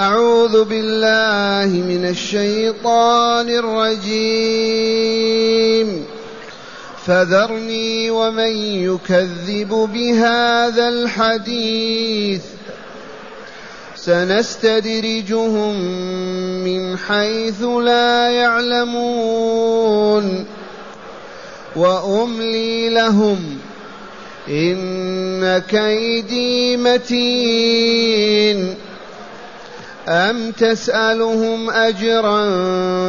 أعوذ بالله من الشيطان الرجيم. فذرني ومن يكذب بهذا الحديث. سنستدرجهم من حيث لا يعلمون. وأملي لهم إن كيدي متين. أم تسألهم أجرا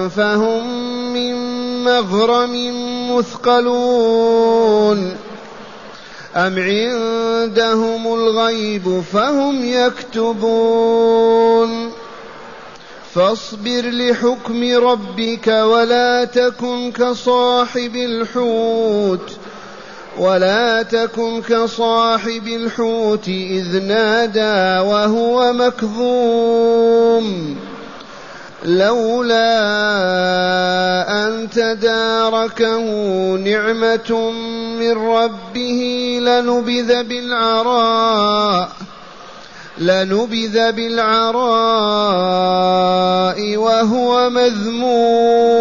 فهم من مغرم مثقلون أم عندهم الغيب فهم يكتبون فاصبر لحكم ربك ولا تكن كصاحب الحوت ولا تكن كصاحب الحوت إذ نادى وهو مكظوم. لولا أن تداركه نعمة من ربه لنبذ بالعراء لنبذ بالعراء وهو مذموم.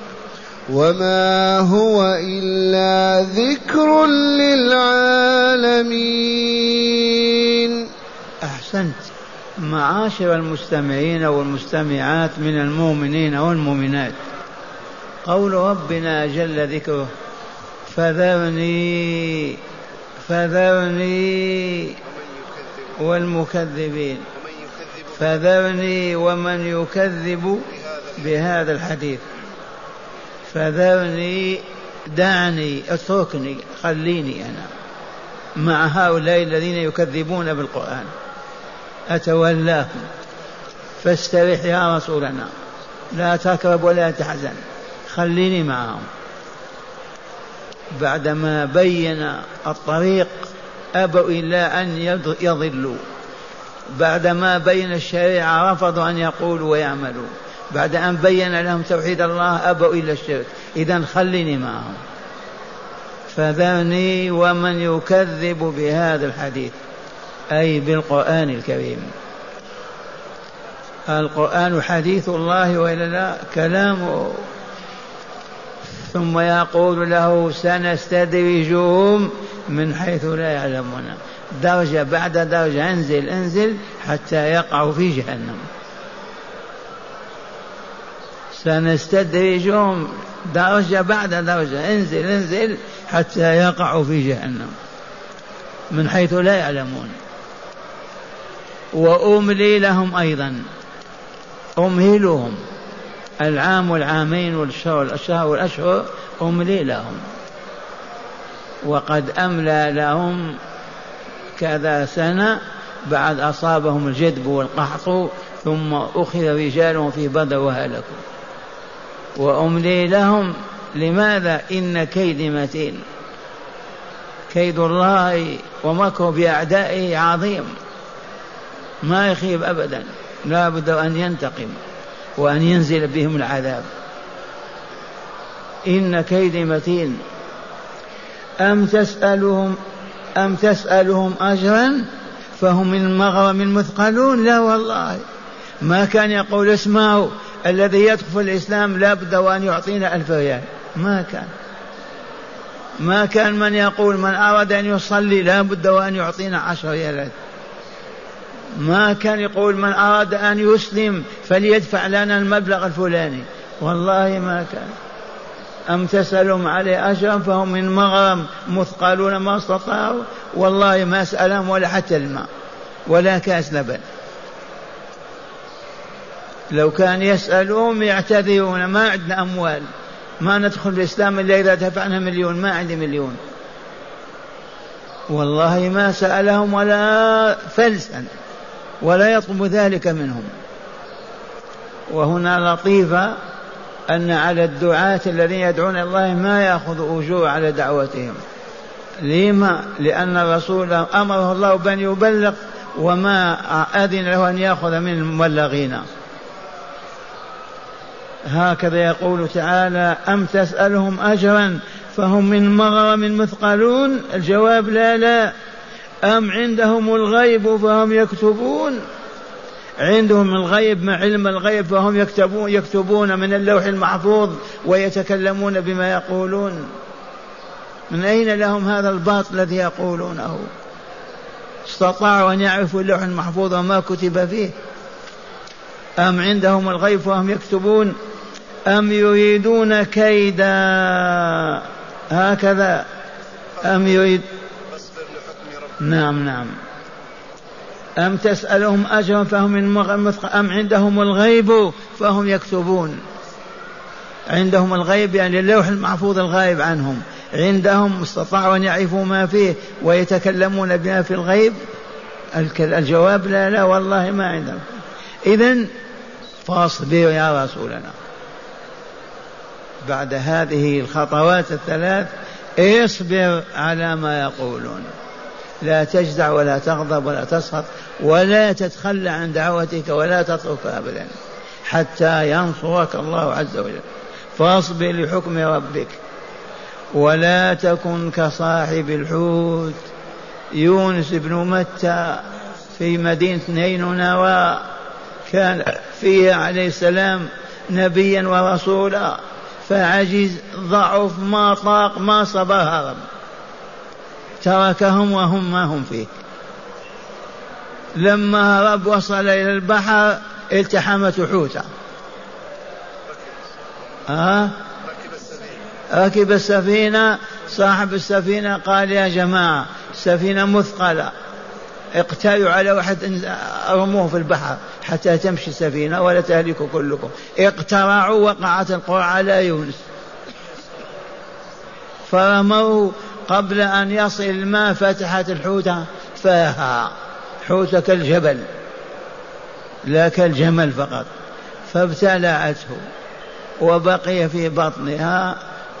وما هو إلا ذكر للعالمين أحسنت. معاشر المستمعين والمستمعات من المؤمنين والمؤمنات. قول ربنا جل ذكره فذرني فذرني والمكذبين فذرني ومن يكذب بهذا الحديث. فذرني دعني اتركني خليني أنا مع هؤلاء الذين يكذبون بالقرآن. أتولاهم. فاسترح يا رسولنا. لا تكرب ولا تحزن. خليني معهم. بعدما بين الطريق أبوا إلا أن يضلوا. بعدما بين الشريعة رفضوا أن يقولوا ويعملوا. بعد أن بين لهم توحيد الله أبوا إلا الشرك. إذا خليني معهم. فذرني ومن يكذب بهذا الحديث أي بالقرآن الكريم. القرآن حديث الله وإلا لا؟ كلامه. ثم يقول له سنستدرجهم من حيث لا يعلمون. درجة بعد درجة انزل انزل حتى يقعوا في جهنم. سنستدرجهم درجة بعد درجة. انزل انزل حتى يقعوا في جهنم من حيث لا يعلمون. وأملي لهم أيضا أمهلهم. العام والعامين والشهر الشهر والأشهر أملي لهم. وقد أملى لهم كذا سنة بعد أصابهم الجدب والقحط ثم أخذ رجالهم في بدر وهلكوا. وأملي لهم لماذا إن كيدي متين؟ كيد الله ومكر بأعدائه عظيم. ما يخيب أبدا. لا بد أن ينتقم وأن ينزل بهم العذاب. إن كيدي متين. أم تسألهم أم تسألهم أجرا فهم من مغرم مثقلون لا والله. ما كان يقول اسمعوا الذي يدخل في الإسلام لا بد وأن يعطينا ألف ريال. ما كان. ما كان من يقول من أراد أن يصلي لا بد وأن يعطينا عشر ريالات ما كان يقول من أراد أن يسلم فليدفع لنا المبلغ الفلاني. والله ما كان. أم تسألهم عليه أجرا فهم من مغرم مثقلون ما استطاعوا؟ والله ما سألهم ولا حتى الماء ولا كاس لبن. لو كان يسألهم يعتذرون ما عندنا أموال. ما ندخل الإسلام إلا إذا دفعنا مليون ما عندي مليون. والله ما سألهم ولا فلسا ولا يطلب ذلك منهم. وهنا لطيفة أن على الدعاة الذين يدعون الله ما يأخذ أجور على دعوتهم. لما؟ لأن الرسول أمره الله بأن يبلغ وما أذن له أن يأخذ من المبلغين هكذا يقول تعالى أم تسألهم أجرا فهم من مغرم مثقلون؟ الجواب لا لا. أم عندهم الغيب فهم يكتبون؟ عندهم الغيب مع علم الغيب فهم يكتبون يكتبون من اللوح المحفوظ ويتكلمون بما يقولون. من أين لهم هذا الباطل الذي يقولونه؟ استطاعوا أن يعرفوا اللوح المحفوظ وما كتب فيه. أم عندهم الغيب فهم يكتبون؟ أم يريدون كيدا؟ هكذا. أم يريد نعم نعم. أم تسألهم أجرا فهم من أم عندهم الغيب فهم يكتبون. عندهم الغيب يعني اللوح المحفوظ الغائب عنهم. عندهم استطاعوا أن يعرفوا ما فيه ويتكلمون بما في الغيب. الجواب لا لا والله ما عندهم. إذا فاصبر يا رسولنا. بعد هذه الخطوات الثلاث اصبر على ما يقولون. لا تجزع ولا تغضب ولا تسخط ولا تتخلى عن دعوتك ولا تترك ابدا حتى ينصرك الله عز وجل. فاصبر لحكم ربك. ولا تكن كصاحب الحوت. يونس بن متى في مدينة نينوى كان فيها عليه السلام نبيا ورسولا. فعجز ضعف ما طاق ما صبر هرب تركهم وهم ما هم فيه. لما هرب وصل إلى البحر التحمته حوته ها؟ ركب السفينة صاحب السفينة قال يا جماعة السفينة مثقلة. اقتالوا على واحد رموه في البحر حتى تمشي السفينة ولا تهلكوا كلكم. اقترعوا وقعت القرعة على يونس. فرموه قبل أن يصل الماء فتحت الحوتة فاها حوتة كالجبل لا كالجمل فقط. فابتلعته وبقي في بطنها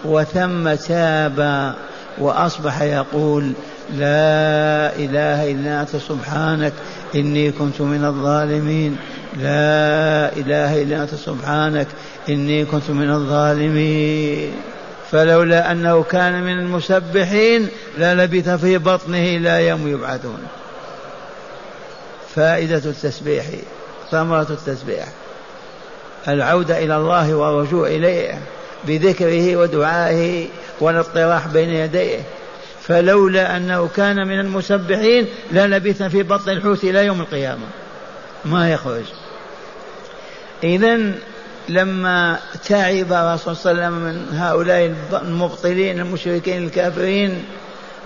وثم تاب وأصبح يقول لا إله إلا أنت سبحانك إني كنت من الظالمين. لا إله إلا أنت سبحانك إني كنت من الظالمين. فلولا أنه كان من المسبحين للبث في بطنه إلى يوم يبعثون. فائدة التسبيح ثمرة التسبيح العودة إلى الله والرجوع إليه بذكره ودعائه والاطراح بين يديه. فلولا أنه كان من المسبحين للبث في بطن الحوت إلى يوم القيامة. ما يخرج. إذا لما تعب الرسول صلى الله عليه وسلم من هؤلاء المبطلين المشركين الكافرين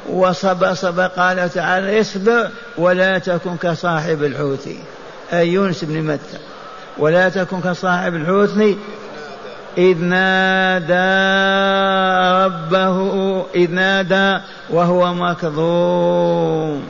وصبر صبر قال تعالى اصبر ولا تكن كصاحب الحوت. أي يونس بن متى. ولا تكن كصاحب الحوت. إذ نادى ربه إذ نادى وهو مكظوم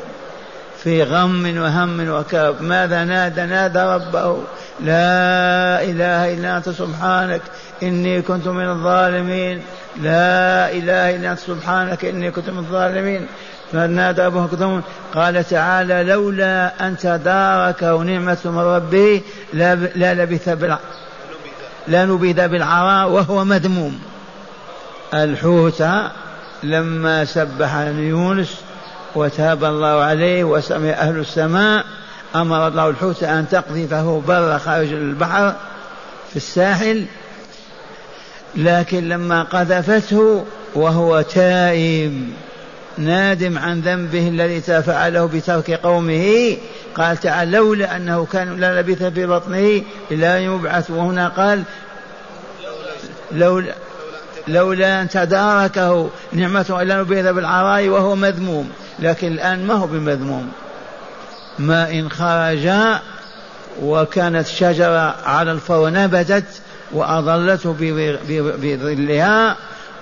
في غم وهم وكرب ماذا نادى؟ نادى ربه لا إله إلا أنت سبحانك إني كنت من الظالمين. لا إله إلا أنت سبحانك إني كنت من الظالمين. فنادى أبوه كثم قال تعالى لولا أن تداركه نعمة من ربه لا لبث بالع... لنبذ بالعراء وهو مذموم. الحوت لما سبح يونس وتاب الله عليه وسمع أهل السماء أمر الله الحوت أن تقذفه برا خارج البحر في الساحل. لكن لما قذفته وهو تائب نادم عن ذنبه الذي فعله بترك قومه. قال تعالى لولا أنه كان لبث في بطنه إلى يبعث. وهنا قال لولا لولا أن تداركه نعمة إلا نبيذ بالعراء وهو مذموم. لكن الآن ما هو بمذموم. ما إن خرج وكانت شجرة على الفور نبتت وأظلته بظلها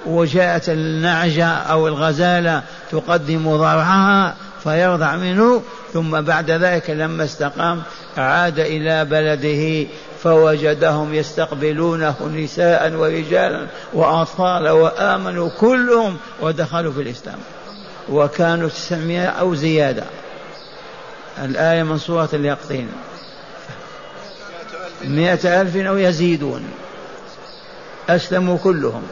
وجاءت النعجة أو الغزالة تقدم ضرعها فيرضع منه ثم بعد ذلك لما استقام عاد إلى بلده فوجدهم يستقبلونه نساء ورجالا وأطفالا وآمنوا كلهم ودخلوا في الإسلام. وكانوا تسعمائة أو زيادة. الآية من سورة اليقطين. مئة ألف أو يزيدون. أسلموا كلهم.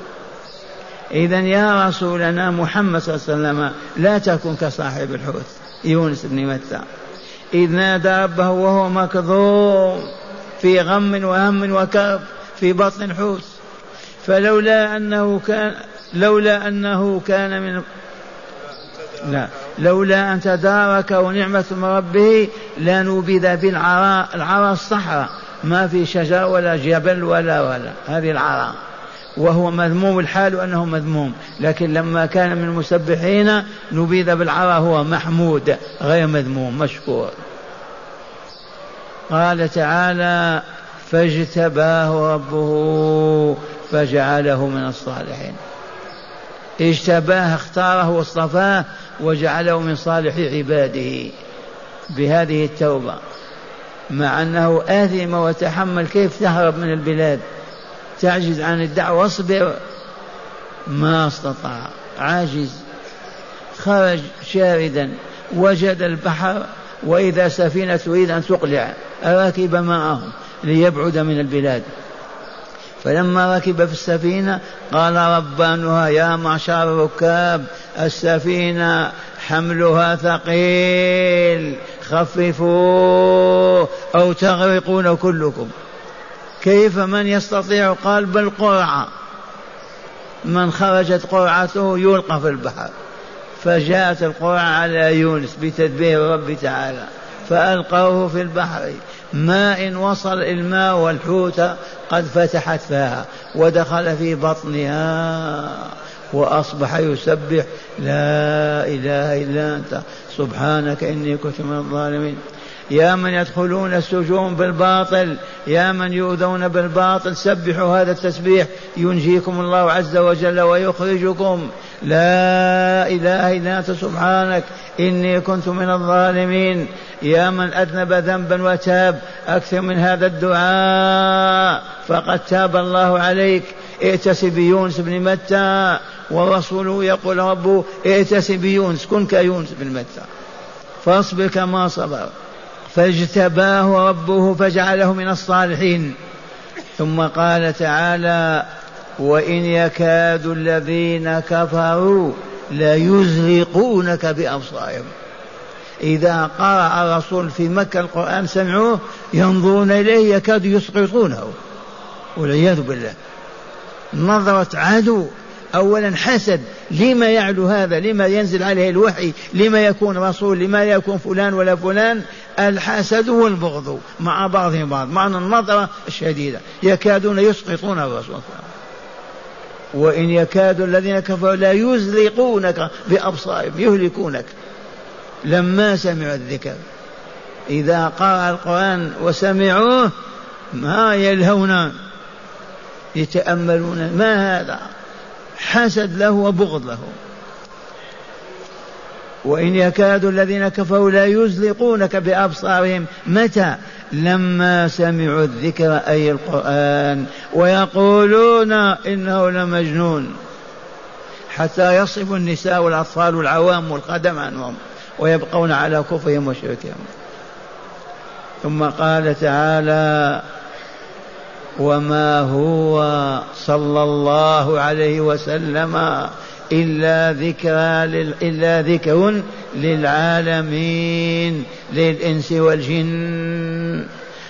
إذا يا رسولنا محمد صلى الله عليه وسلم لا تكن كصاحب الحوت. يونس بن متى. إذ نادى ربه وهو مكظوم. في غم وهم وكرب في بطن الحوت. فلولا أنه كان لولا أنه كان من لا لولا أن تداركه نعمة من ربه لنبذ بالعراء العراء الصحراء. ما في شجر ولا جبل ولا ولا هذه العراء. وهو مذموم الحال أنه مذموم. لكن لما كان من المسبحين نبيذ بالعراء هو محمود غير مذموم مشكور. قال تعالى فاجتباه ربه فجعله من الصالحين. اجتباه اختاره واصطفاه وجعله من صالح عباده بهذه التوبة. مع أنه آثم وتحمل كيف تهرب من البلاد. تعجز عن الدعوة واصبر. ما استطاع. عاجز. خرج شاردا. وجد البحر وإذا سفينة تريد أن تقلع ركب معهم ليبعد من البلاد. فلما ركب في السفينة قال ربانها يا معشر الركاب السفينة حملها ثقيل خففوا أو تغرقون كلكم. كيف من يستطيع؟ قال بالقرعة من خرجت قرعته يلقى في البحر. فجاءت القرعة على يونس بتدبير رب تعالى فألقوه في البحر. ما إن وصل الماء والحوت قد فتحت فاها ودخل في بطنها وأصبح يسبح لا إله إلا أنت سبحانك إني كنت من الظالمين. يا من يدخلون السجون بالباطل يا من يؤذون بالباطل سبحوا هذا التسبيح ينجيكم الله عز وجل ويخرجكم. لا إله إلا أنت سبحانك إني كنت من الظالمين. يا من أذنب ذنبا وتاب أكثر من هذا الدعاء فقد تاب الله عليك. ائتس بيونس بن متى ورسوله يقول ربه ائتس بيونس كن كيونس بن متى فاصبر كما صبر. فاجتباه ربه فجعله من الصالحين. ثم قال تعالى وإن يكاد الذين كفروا ليزلقونك بأبصارهم. إذا قرأ الرسول في مكة القرآن سمعوه ينظرون إليه يكاد يسقطونه. والعياذ بالله. نظرة عدو أولا حسد. لما يعلو هذا؟ لما ينزل عليه الوحي؟ لما يكون رسول؟ لما يكون فلان ولا فلان؟ الحسد والبغض مع بعضهم بعض معنى النظرة الشديدة. يكادون يسقطون الرسول وإن يكاد الذين كفروا لا يزلقونك بأبصارهم يهلكونك. لما سمعوا الذكر إذا قرأ القرآن وسمعوه ما يلهون. يتأملون ما هذا؟ حسد له وبغض له. وإن يكاد الذين كفروا لا يزلقونك بأبصارهم. متى؟ لما سمعوا الذكر أي القرآن ويقولون إنه لمجنون. حتى يصف النساء والأطفال والعوام والقدم عنهم ويبقون على كفرهم وشركهم. ثم قال تعالى وما هو صلى الله عليه وسلم إلا ذكرى. إلا ذكر للعالمين للإنس والجن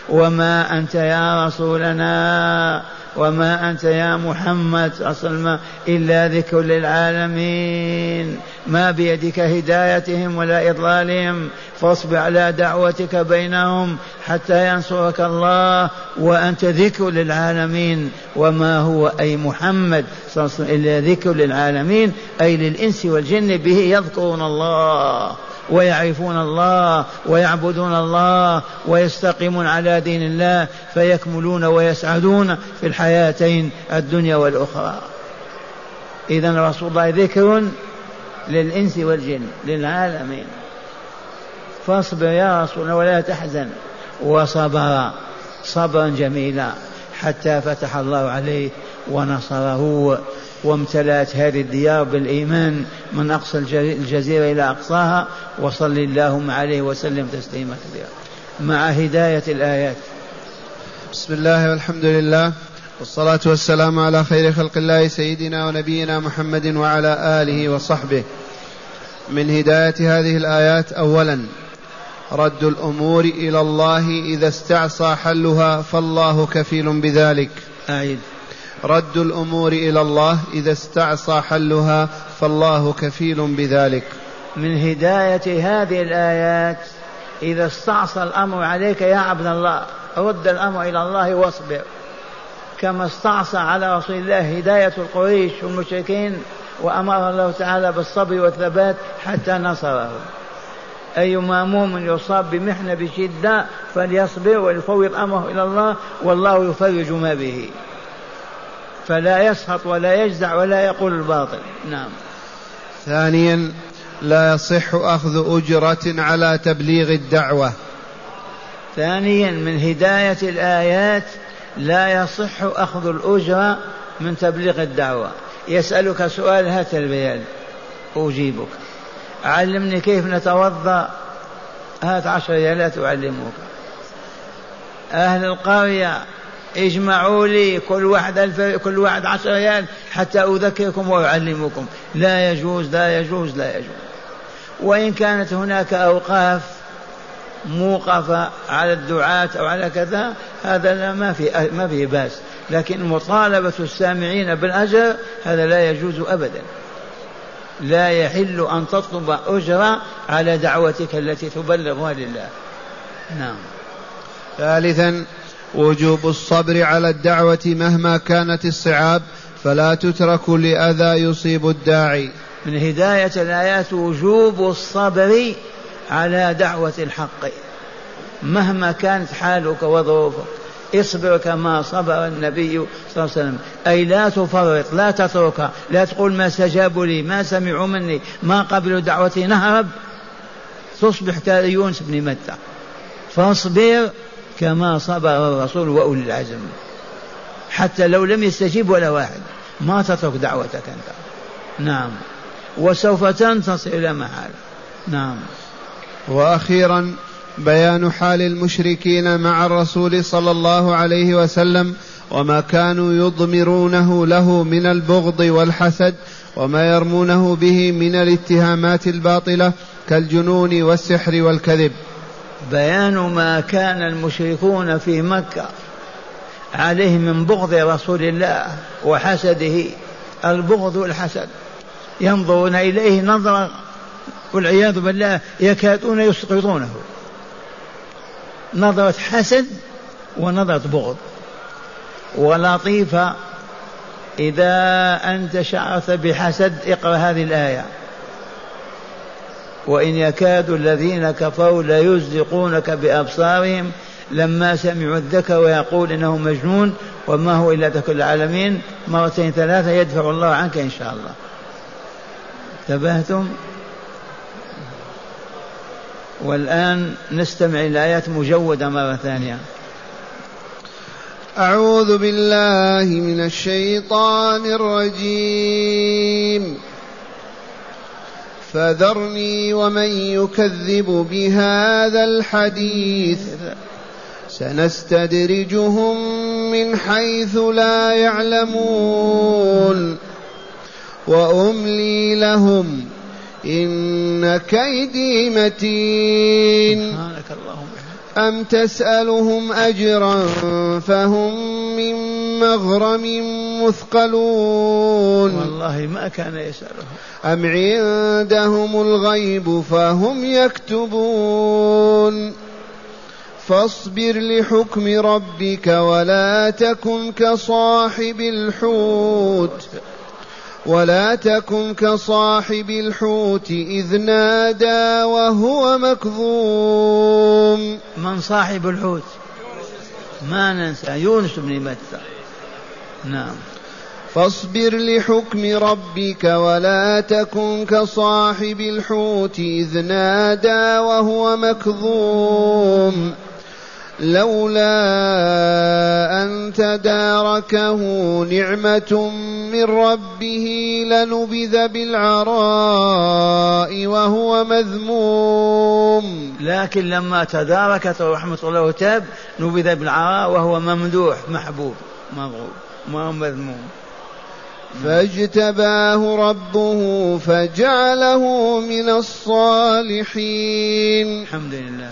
وما أنت يا رسولنا وما أنت يا محمد أصل إلا ذكر للعالمين. ما بيدك هدايتهم ولا إضلالهم. فاصبر على دعوتك بينهم حتى ينصرك الله وأنت ذكر للعالمين. وما هو أي محمد صلى الله عليه وسلم إلا ذكر للعالمين. أي للإنس والجن به يذكرون الله. ويعرفون الله ويعبدون الله ويستقيمون على دين الله فيكملون ويسعدون في الحياتين الدنيا والأخرى. إذا رسول الله ذكر للإنس والجن للعالمين. فاصبر يا رسول الله ولا تحزن. وصبر صبرا جميلا حتى فتح الله عليه ونصره وامتلأت هذه الديار بالإيمان من أقصى الجزيرة إلى أقصاها وصل اللهم عليه وسلم تسليما كثيرا. مع هداية الآيات. بسم الله والحمد لله والصلاة والسلام على خير خلق الله سيدنا ونبينا محمد وعلى آله وصحبه. من هداية هذه الآيات أولا رد الأمور إلى الله إذا استعصى حلها فالله كفيل بذلك. أعيد رد الأمور إلى الله إذا استعصى حلها فالله كفيل بذلك. من هداية هذه الآيات إذا استعصى الأمر عليك يا عبد الله رد الأمر إلى الله واصبر. كما استعصى على رسول الله هداية القريش والمشركين وأمر الله تعالى بالصبر والثبات حتى نصره. أيما مؤمن يصاب بمحنة بشدة فليصبر وليفوض أمره إلى الله والله يفرج ما به. فلا يسخط ولا يجزع ولا يقول الباطل. نعم. ثانيا لا يصح أخذ أجرة على تبليغ الدعوة. ثانيا من هداية الآيات لا يصح أخذ الأجرة من تبليغ الدعوة. يسألك سؤال هات البيان. أجيبك. علمني كيف نتوضأ. هات عشر ريالات أعلمك. أهل القرية اجمعوا لي كل واحد ألف كل واحد عشر ريال حتى أذكركم وأعلمكم. لا يجوز لا يجوز لا يجوز. وإن كانت هناك أوقاف موقفة على الدعاة أو على كذا هذا لا ما في ما فيه بأس. لكن مطالبة السامعين بالأجر هذا لا يجوز أبدا. لا يحل أن تطلب أجرة على دعوتك التي تبلغها لله. نعم. ثالثا وجوب الصبر على الدعوة مهما كانت الصعاب فلا تترك لأذى يصيب الداعي. من هداية الآيات وجوب الصبر على دعوة الحق. مهما كانت حالك وظروفك اصبر كما صبر النبي صلى الله عليه وسلم. أي لا تفرط لا تترك لا تقول ما استجابوا لي ما سمعوا مني ما قبلوا دعوتي نهرب. تصبح كيونس بن متى. فاصبر كما صبر الرسول وأولي العزم. حتى لو لم يستجيب ولا واحد ما تترك دعوتك أنت. نعم. وسوف تنتصر إلى محال نعم. وأخيرا بيان حال المشركين مع الرسول صلى الله عليه وسلم وما كانوا يضمرونه له من البغض والحسد وما يرمونه به من الاتهامات الباطلة كالجنون والسحر والكذب. بيان ما كان المشركون في مكة عليه من بغض رسول الله وحسده البغض والحسد ينظرون إليه نظرة والعياذ بالله يكادون يسقطونه. نظرة حسد ونظرة بغض. ولطيفة إذا أنت شعرت بحسد اقرأ هذه الآية. وإن يكاد الذين كفروا ليزلقونك بأبصارهم لما سمعوا الذكر ويقول إنه مجنون وما هو إلا ذكر العالمين مرتين ثلاثة يدفع الله عنك إن شاء الله. انتبهتم؟ والآن نستمع إلى الآيات مجودة مرة ثانية. أعوذ بالله من الشيطان الرجيم. فذرني ومن يكذب بهذا الحديث. سنستدرجهم من حيث لا يعلمون. وأملي لهم إن كيدي متين. أم تسألهم أجرا فهم من مغرم مثقلون والله ما كان يسألهم. أم عندهم الغيب فهم يكتبون فاصبر لحكم ربك ولا تكن كصاحب الحوت ولا تكن كصاحب الحوت إذ نادى وهو مكظوم. من صاحب الحوت؟ ما ننسى. يونس بن متى؟ نعم. فاصبر لحكم ربك ولا تكن كصاحب الحوت إذ نادى وهو مكظوم. لولا أن تداركه نعمة من ربه لنبذ بالعراء وهو مذموم. لكن لما تداركت رحمة الله وتاب نبذ بالعراء وهو ممدوح محبوب مغروب ما مذموم. فاجتباه ربه فجعله من الصالحين. الحمد لله.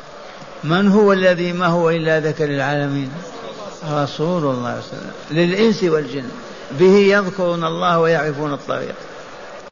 من هو الذي ما هو إلا ذكر للعالمين؟ رسول الله صلى الله عليه وسلم. للإنس والجن. به يذكرون الله ويعرفون الطريق.